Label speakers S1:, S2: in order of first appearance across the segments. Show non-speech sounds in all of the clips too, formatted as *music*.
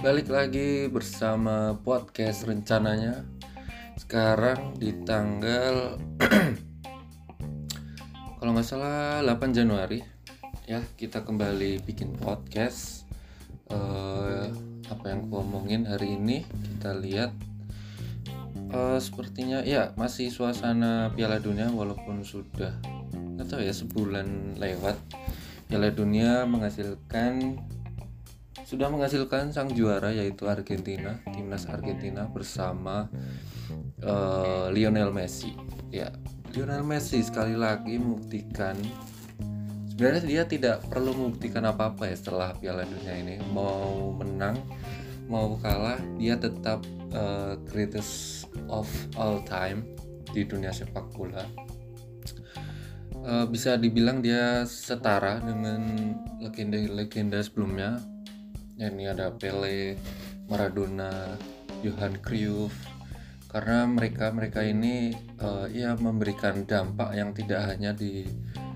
S1: Balik lagi bersama podcast rencananya. Sekarang di tanggal *clears throat* Kalau nggak salah 8 Januari. Ya kita kembali bikin podcast. Uh, Apa yang aku omongin hari ini Kita lihat. Uh, Sepertinya ya masih suasana Piala Dunia Walaupun sudah nggak ya sebulan lewat. Piala Dunia menghasilkan sudah menghasilkan sang juara yaitu Argentina, timnas Argentina bersama uh, Lionel Messi. Ya, Lionel Messi sekali lagi membuktikan sebenarnya dia tidak perlu membuktikan apa-apa ya setelah Piala Dunia ini. Mau menang, mau kalah, dia tetap uh, greatest of all time di dunia sepak bola. Uh, bisa dibilang dia setara dengan legenda-legenda sebelumnya ya ini ada Pele, Maradona, Johan Cruyff. Karena mereka mereka ini uh, ya memberikan dampak yang tidak hanya di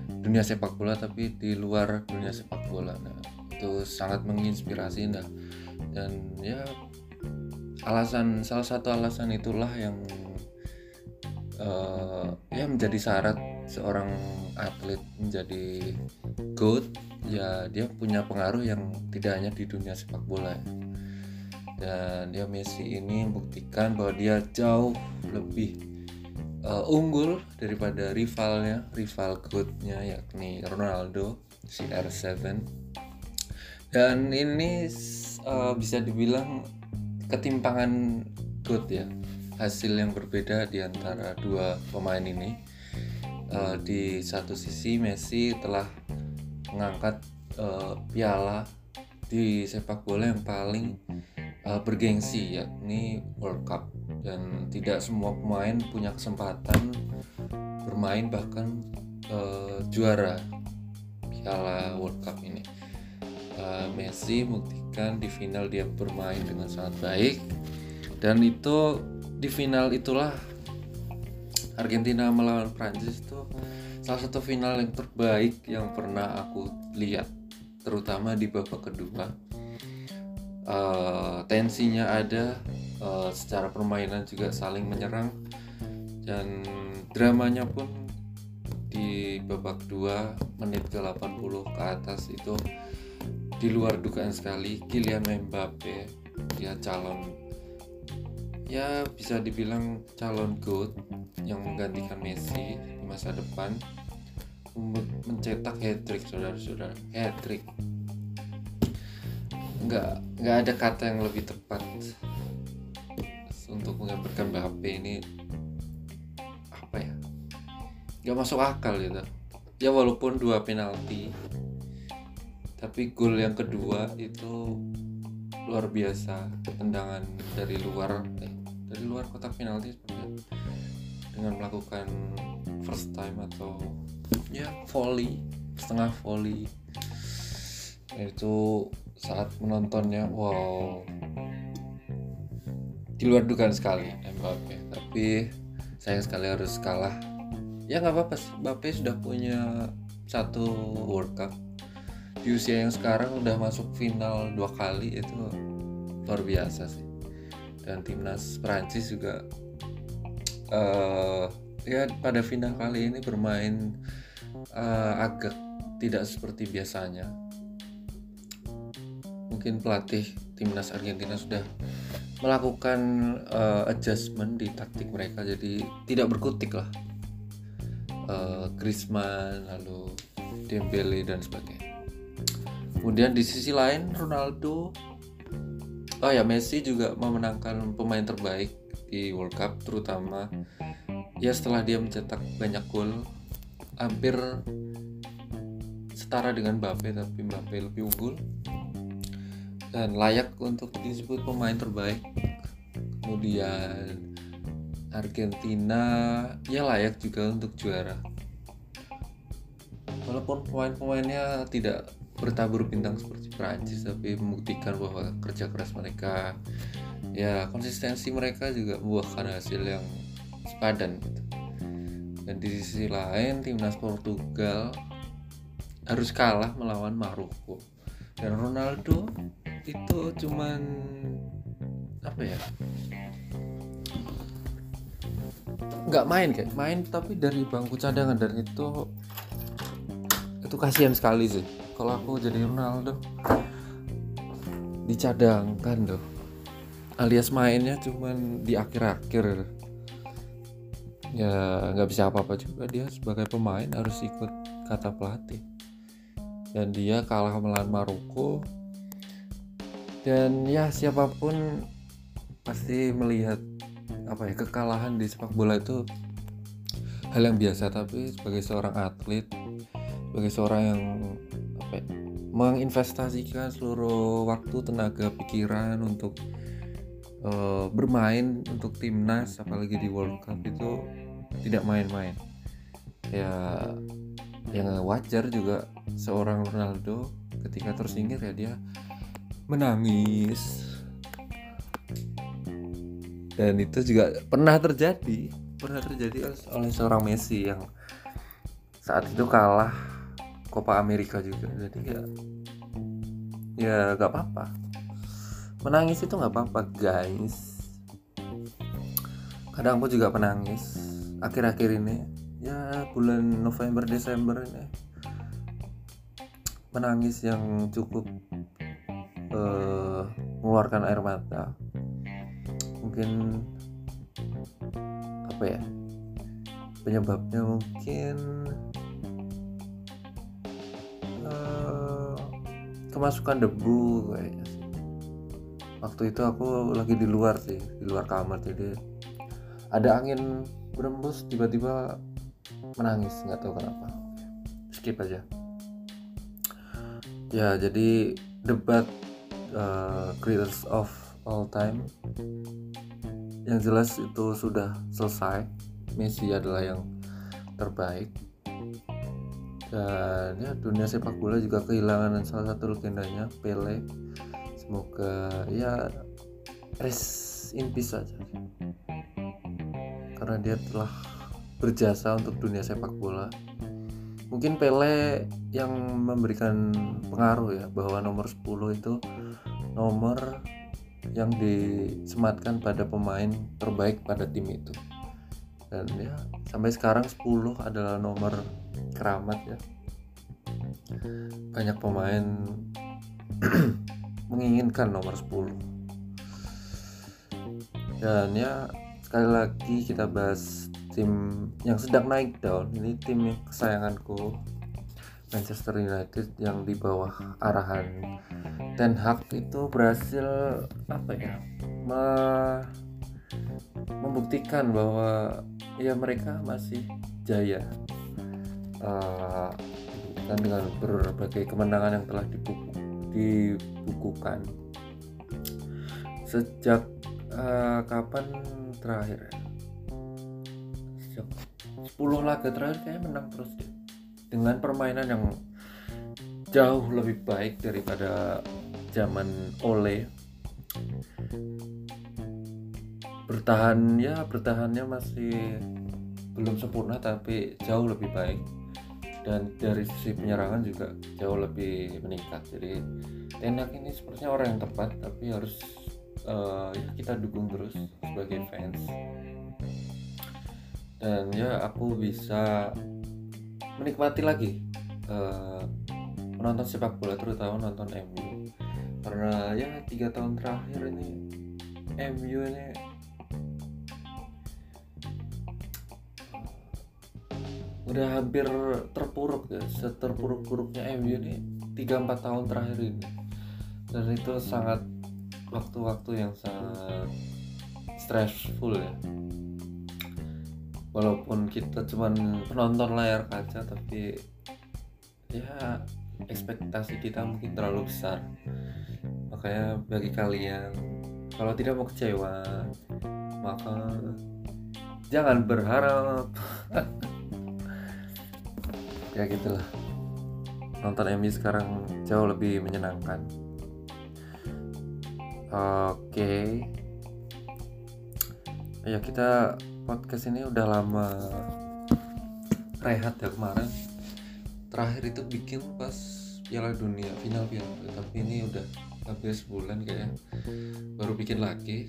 S1: dunia sepak bola tapi di luar dunia sepak bola. Nah itu sangat menginspirasi nah dan ya alasan salah satu alasan itulah yang uh, ya menjadi syarat seorang atlet menjadi good ya dia punya pengaruh yang tidak hanya di dunia sepak bola ya. dan dia Messi ini membuktikan bahwa dia jauh lebih uh, unggul daripada rivalnya rival goodnya yakni Ronaldo CR7 dan ini uh, bisa dibilang ketimpangan good ya. Hasil yang berbeda di antara dua pemain ini. Uh, di satu sisi Messi telah mengangkat uh, piala di sepak bola yang paling uh, bergengsi yakni World Cup dan tidak semua pemain punya kesempatan bermain bahkan uh, juara piala World Cup ini. Uh, Messi membuktikan di final dia bermain dengan sangat baik dan itu di final itulah Argentina melawan Prancis itu salah satu final yang terbaik yang pernah aku lihat terutama di babak kedua uh, tensinya ada uh, secara permainan juga saling menyerang dan dramanya pun di babak 2 menit ke 80 ke atas itu di luar dugaan sekali Kylian Mbappe dia calon ya bisa dibilang calon GOAT yang menggantikan Messi masa depan mencetak hat trick saudara-saudara. Hat trick. Nggak nggak ada kata yang lebih tepat untuk menggambarkan Mbappe ini apa ya? Nggak masuk akal gitu. Ya walaupun dua penalti tapi gol yang kedua itu luar biasa. Tendangan dari luar eh, dari luar kotak penalti dengan melakukan first time atau ya volley setengah volley. Itu saat menontonnya wow. Di luar dugaan sekali Mbappe. Tapi sayang sekali harus kalah. Ya nggak apa-apa Mbappe sudah punya satu World Cup. Di usia yang sekarang udah masuk final dua kali itu luar biasa sih. Dan timnas Prancis juga uh, ya pada final kali ini bermain uh, agak tidak seperti biasanya. Mungkin pelatih timnas Argentina sudah melakukan uh, adjustment di taktik mereka jadi tidak berkutik lah. Uh, Griezmann lalu Dembele dan sebagainya. Kemudian di sisi lain Ronaldo oh ya Messi juga memenangkan pemain terbaik di World Cup terutama. Ya setelah dia mencetak banyak gol hampir setara dengan Mbappe tapi Mbappe lebih unggul. Dan layak untuk disebut pemain terbaik. Kemudian Argentina ya layak juga untuk juara. Walaupun pemain-pemainnya tidak bertabur bintang seperti Prancis tapi membuktikan bahwa kerja keras mereka ya konsistensi mereka juga membuahkan hasil yang sepadan gitu. dan di sisi lain timnas Portugal harus kalah melawan Maroko. Dan Ronaldo itu cuman apa ya? Nggak main kayak main tapi dari bangku cadangan. Dan itu itu kasihan sekali sih. Kalau aku jadi Ronaldo dicadangkan tuh alias mainnya cuman di akhir-akhir. Ya nggak bisa apa-apa juga. Dia sebagai pemain harus ikut kata pelatih. Dan dia kalah melawan Maroko. Dan ya siapa pun pasti melihat apa ya kekalahan di sepak bola itu hal yang biasa. Tapi sebagai seorang atlet sebagai seorang yang apa ya, menginvestasikan seluruh waktu tenaga pikiran untuk uh, bermain untuk timnas apalagi di World Cup itu tidak main-main. Ya yang wajar juga seorang Ronaldo ketika tersingkir ya dia menangis. Dan itu juga pernah terjadi pernah terjadi oleh seorang Messi yang saat itu kalah Copa Amerika juga. Jadi ya ya gak apa-apa menangis itu nggak apa-apa guys. Kadang aku juga menangis akhir-akhir ini ya bulan November Desember ini menangis yang cukup uh, mengeluarkan air mata. Mungkin apa ya penyebabnya mungkin uh, kemasukan debu kayaknya waktu itu aku lagi di luar sih di luar kamar. Jadi ada angin berembus tiba-tiba menangis nggak tahu kenapa. Skip aja. Ya jadi debat uh, greatest of all time. Yang jelas itu sudah selesai. Messi adalah yang terbaik. Dan ya dunia sepak bola juga kehilangan salah satu legendanya Pele semoga ya rest in peace saja. Karena dia telah berjasa untuk dunia sepak bola. Mungkin Pele yang memberikan pengaruh ya bahwa nomor 10 itu nomor yang disematkan pada pemain terbaik pada tim itu. Dan ya sampai sekarang 10 adalah nomor keramat ya. Banyak pemain *clears throat* menginginkan nomor 10 dan ya sekali lagi kita bahas tim yang sedang naik down. Ini tim yang kesayanganku Manchester United yang di bawah arahan Ten Hag itu berhasil apa ya me membuktikan bahwa ya mereka masih jaya uh, dengan berbagai kemenangan yang telah dibuku, dibukukan. Sejak uh, kapan terakhir? Ya? sejak 10 laga terakhir kayak menang terus deh. Dengan permainan yang jauh lebih baik daripada zaman Ole. Bertahan ya bertahannya masih belum sempurna tapi jauh lebih baik dan dari sisi penyerangan juga jauh lebih meningkat. Jadi Tenak ini sepertinya orang yang tepat tapi harus uh, kita dukung terus sebagai fans. Dan ya aku bisa menikmati lagi uh, menonton sepak bola terutama nonton MU karena ya tiga tahun terakhir ini MU ini udah hampir terpuruk ya seterpuruk-puruknya MU ini 3-4 tahun terakhir ini. Dan itu sangat waktu-waktu yang sangat stressful ya. Walaupun kita cuman penonton layar kaca tapi ya ekspektasi kita mungkin terlalu besar. Makanya bagi kalian kalau tidak mau kecewa maka jangan berharap *laughs* ya gitulah nonton MU sekarang jauh lebih menyenangkan. Oke. Okay. ya kita podcast ini udah lama rehat ya kemarin. Terakhir itu bikin pas Piala Dunia final Piala tapi ini udah hampir sebulan kayak baru bikin lagi.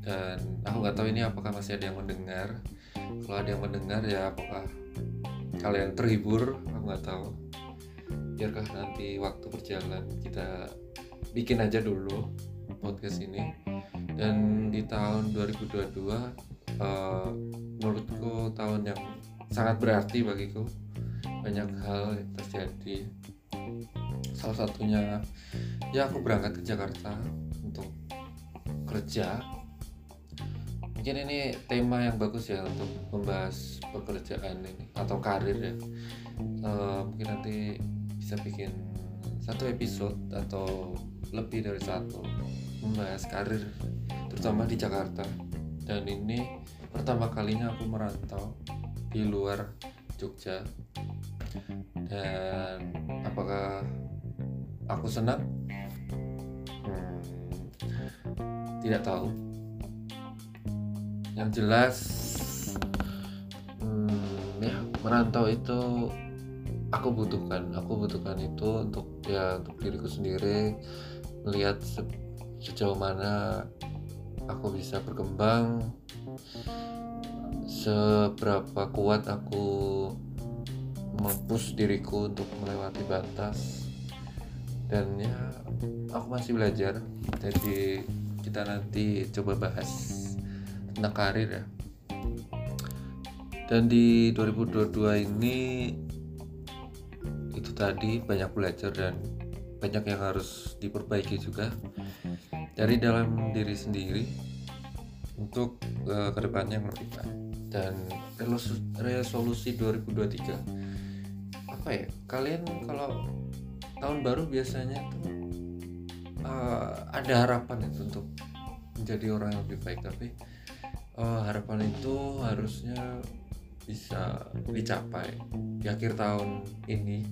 S1: Dan aku nggak tahu ini apakah masih ada yang mendengar. Kalau ada yang mendengar ya apakah kalian terhibur aku nggak tahu. Biarkah nanti waktu berjalan kita bikin aja dulu podcast ini. Dan di tahun 2022 uh, menurutku tahun yang sangat berarti bagiku banyak hal yang terjadi. Salah satunya ya aku berangkat ke Jakarta untuk kerja mungkin ini tema yang bagus ya untuk membahas pekerjaan ini atau karir ya. Uh, mungkin nanti bisa bikin satu episode atau lebih dari satu membahas karir terutama di Jakarta. Dan ini pertama kalinya aku merantau di luar Jogja. Dan apakah aku senang? Hmm, tidak tahu yang jelas hmm, ya merantau itu aku butuhkan. Aku butuhkan itu untuk ya untuk diriku sendiri melihat se sejauh mana aku bisa berkembang seberapa kuat aku mempush diriku untuk melewati batas. Dan ya aku masih belajar. Jadi kita nanti coba bahas tentang karir ya. Dan di 2022 ini itu tadi banyak belajar dan banyak yang harus diperbaiki juga. Dari dalam diri sendiri untuk uh, ke depannya yang lebih baik dan resolusi 2023 apa ya kalian kalau tahun baru biasanya tuh uh, ada harapan itu untuk menjadi orang yang lebih baik tapi uh, harapan itu harusnya bisa dicapai di akhir tahun ini.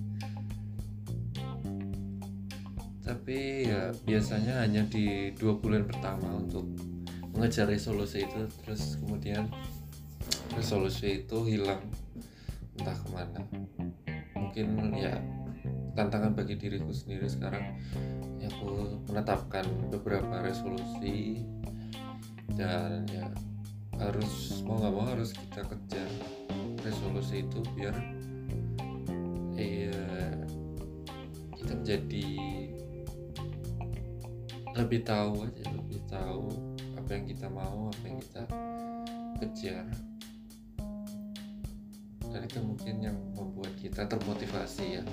S1: Tapi ya biasanya hanya di dua bulan pertama untuk mengejar resolusi itu terus kemudian resolusi itu hilang entah ke mana. Mungkin ya tantangan bagi diriku sendiri sekarang ya aku menetapkan beberapa resolusi dan ya harus mau nggak mau harus kita kejar resolusi itu biar iya kita menjadi lebih tahu aja lebih tahu apa yang kita mau apa yang kita kejar. Dan itu mungkin yang membuat kita termotivasi ya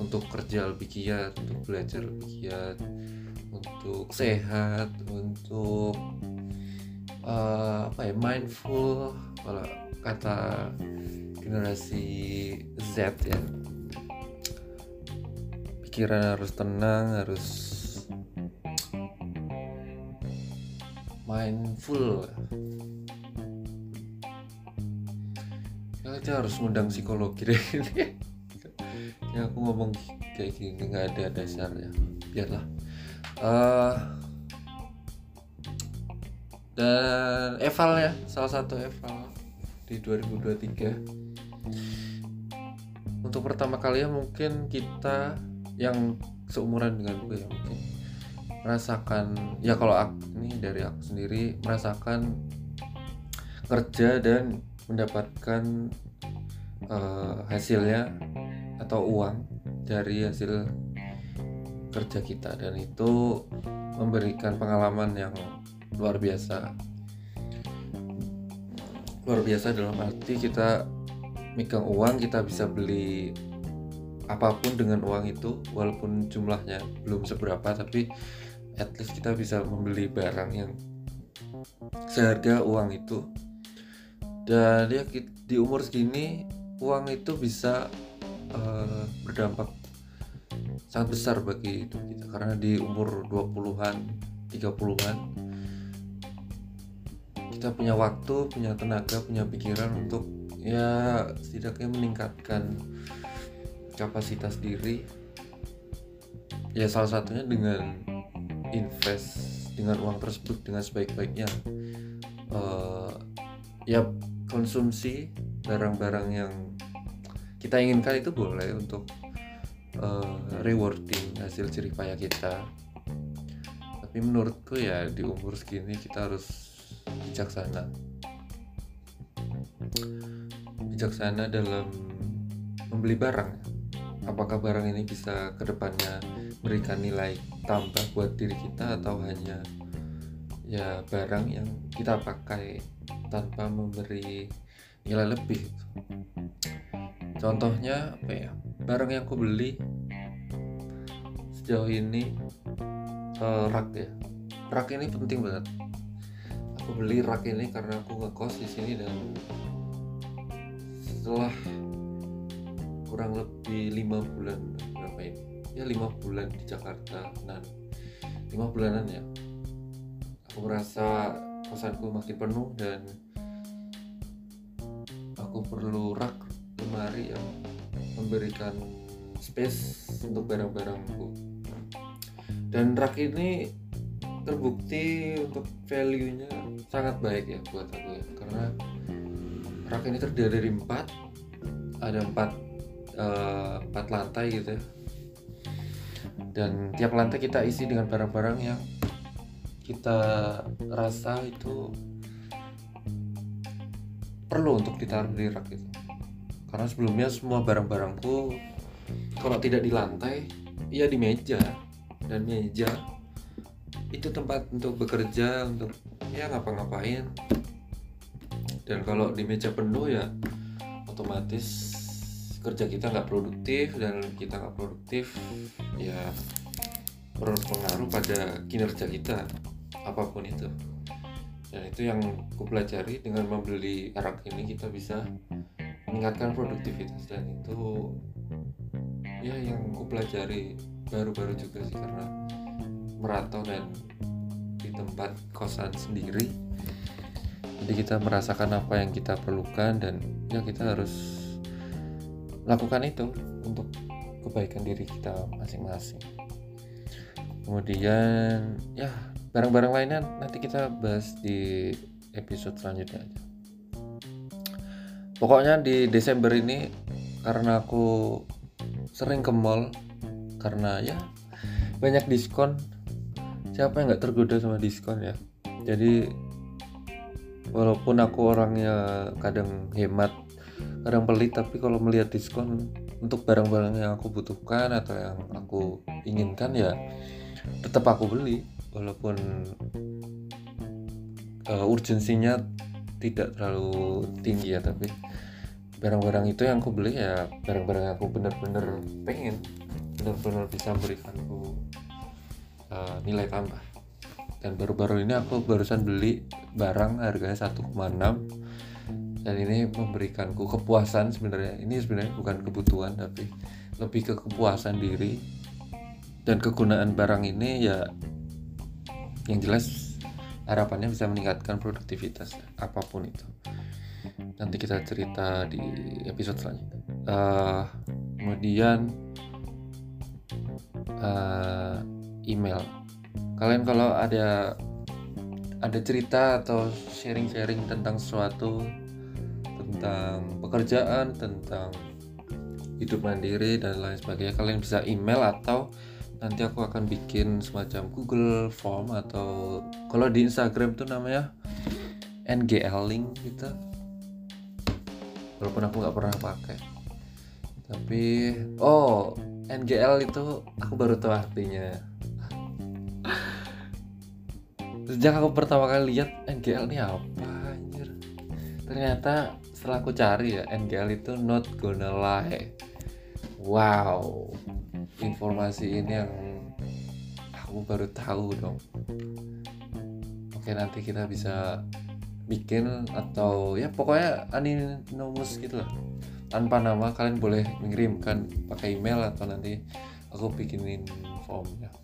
S1: untuk kerja lebih giat untuk belajar lebih giat untuk sehat untuk uh, apa ya mindful kalau kata generasi Z ya. Pikiran harus tenang harus mindful. Aja harus ngundang psikologi deh. *laughs* Ya aku ngomong kayak gini nggak ada dasarnya. Biarlah. Uh, dan eval ya salah satu eval di 2023 untuk pertama kali ya mungkin kita yang seumuran dengan gue ya mungkin merasakan ya kalau aku ini dari aku sendiri merasakan kerja dan mendapatkan uh, hasilnya atau uang dari hasil kerja kita. Dan itu memberikan pengalaman yang luar biasa. Luar biasa dalam arti kita megang uang kita bisa beli apa pun dengan uang itu walaupun jumlahnya belum seberapa tapi at least kita bisa membeli barang yang seharga uang itu. Dan ya di umur segini uang itu bisa uh, berdampak sangat besar bagi hidup kita. Karena di umur 20-an 30-an kita punya waktu punya tenaga punya pikiran untuk ya setidaknya meningkatkan kapasitas diri. Ya salah satunya dengan invest dengan uang tersebut dengan sebaik-baiknya. Uh, ya konsumsi barang-barang yang kita inginkan itu boleh untuk uh, rewarding hasil jerih payah kita. Tapi menurutku ya di umur segini kita harus bijaksana. Bijaksana dalam membeli barang. Apakah barang ini bisa ke depannya memberikan nilai tambah buat diri kita atau hanya ya barang yang kita pakai tanpa memberi nilai lebih? Contohnya apa ya barang yang aku beli sejauh ini uh, rak ya. Rak ini penting banget aku beli rak ini karena aku ngekos di sini dan setelah kurang lebih lima bulan berapa ini? Ya lima bulan di Jakarta nah lima bulanan ya. Aku merasa kosanku makin penuh dan aku perlu rak lemari yang memberikan space untuk barang-barangku. Dan rak ini terbukti untuk value-nya sangat baik ya buat aku ya. Karena rak ini terdiri dari empat ada empat uh, empat lantai gitu ya. Dan tiap lantai kita isi dengan barang-barang yang kita rasa itu perlu untuk ditaruh di rak itu. Karena sebelumnya semua barang-barangku kalau tidak di lantai ya di meja. Dan meja itu tempat untuk bekerja untuk ya ngapa-ngapain. Dan kalau di meja penuh ya otomatis kerja kita nggak produktif dan kita nggak produktif ya berpengaruh pada kinerja kita apa pun itu. Dan itu yang aku pelajari dengan membeli rak ini kita bisa meningkatkan produktivitas. Dan itu ya yang aku pelajari baru-baru juga sih karena merantau dan di tempat kosan sendiri. Jadi kita merasakan apa yang kita perlukan dan ya kita harus lakukan itu untuk kebaikan diri kita masing-masing. Kemudian ya barang-barang lainnya nanti kita bahas di episode selanjutnya aja. Pokoknya di Desember ini karena aku sering ke mall karena ya banyak diskon siapa yang nggak tergoda sama diskon ya? Jadi walaupun aku orangnya kadang hemat kadang pelit tapi kalau melihat diskon untuk barang-barang yang aku butuhkan atau yang aku inginkan ya tetap aku beli walaupun uh, urgensinya tidak terlalu tinggi ya tapi barang-barang itu yang aku beli ya barang-barang aku benar-benar pengen benar-benar bisa memberikan aku uh, nilai tambah. Dan baru-baru ini aku barusan beli barang harganya 1,6 dan ini memberikanku kepuasan sebenarnya. Ini sebenarnya bukan kebutuhan tapi lebih ke kepuasan diri. Dan kegunaan barang ini ya yang jelas harapannya bisa meningkatkan produktivitas apa pun itu. Nanti kita cerita di episode selanjutnya. Uh, kemudian uh, email. Kalian kalau ada ada cerita atau sharing-sharing tentang sesuatu tentang pekerjaan tentang hidup mandiri dan lain sebagainya kalian bisa email atau nanti aku akan bikin semacam Google Form atau kalau di Instagram tuh namanya NGL link gitu. Walaupun aku nggak pernah pakai. Tapi oh NGL itu aku baru tahu artinya sejak aku pertama kali lihat NGL ini apa anjir? Ternyata setelah aku cari ya NGL itu not gonna lie. Wow informasi ini yang aku baru tahu dong. Oke nanti kita bisa bikin atau ya pokoknya anonymous gitu lah. Tanpa nama kalian boleh mengirimkan pakai email atau nanti aku bikinin formnya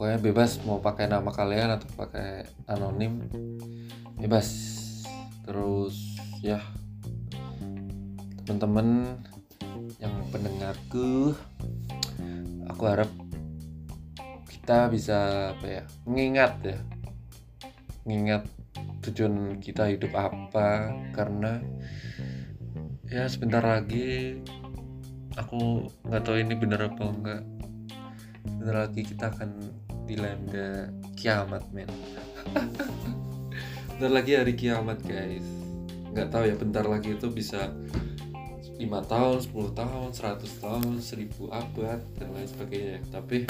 S1: pokoknya bebas mau pakai nama kalian atau pakai anonim bebas. Terus ya teman-teman yang pendengarku aku harap kita bisa apa ya mengingat ya mengingat tujuan kita hidup apa. Karena ya sebentar lagi aku nggak tahu ini bener apa enggak bentar lagi kita akan dilanda kiamat men. *laughs* Bentar lagi hari kiamat guys. Nggak tahu ya bentar lagi itu bisa 5 tahun, 10 tahun, 100 tahun, 1000 abad dan lain sebagainya. Tapi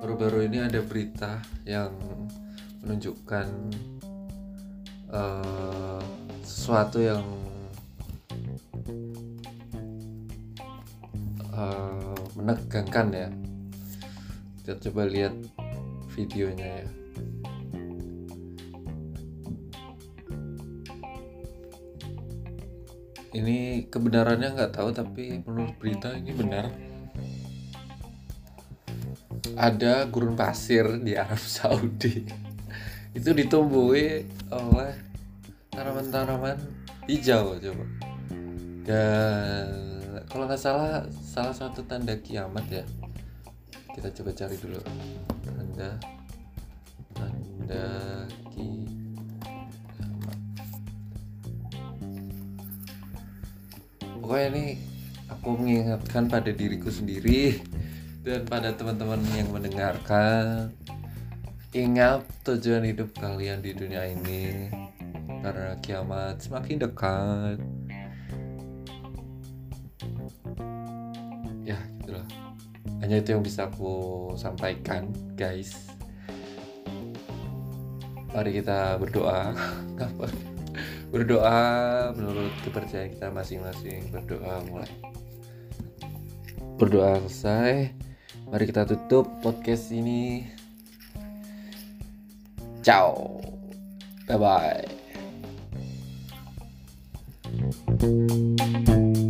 S1: baru-baru ini ada berita yang menunjukkan uh, sesuatu yang uh, menegangkan ya kita coba lihat videonya ya. Ini kebenarannya nggak tahu tapi menurut berita ini benar. Ada gurun pasir di Arab *laughs* Saudi. Itu ditumbuhi oleh tanaman-tanaman hijau coba. Dan kalau nggak salah salah satu tanda kiamat ya kita coba cari dulu. Tanda tanda kiamat pokoknya ini aku mengingatkan pada diriku sendiri dan pada teman-teman yang mendengarkan ingat tujuan hidup kalian di dunia ini. Karena kiamat semakin dekat hanya itu yang bisa aku sampaikan guys. Mari kita berdoa. *laughs* Berdoa menurut kepercayaan kita masing-masing. Berdoa mulai. Berdoa selesai. Mari kita tutup podcast ini. Ciao. Bye bye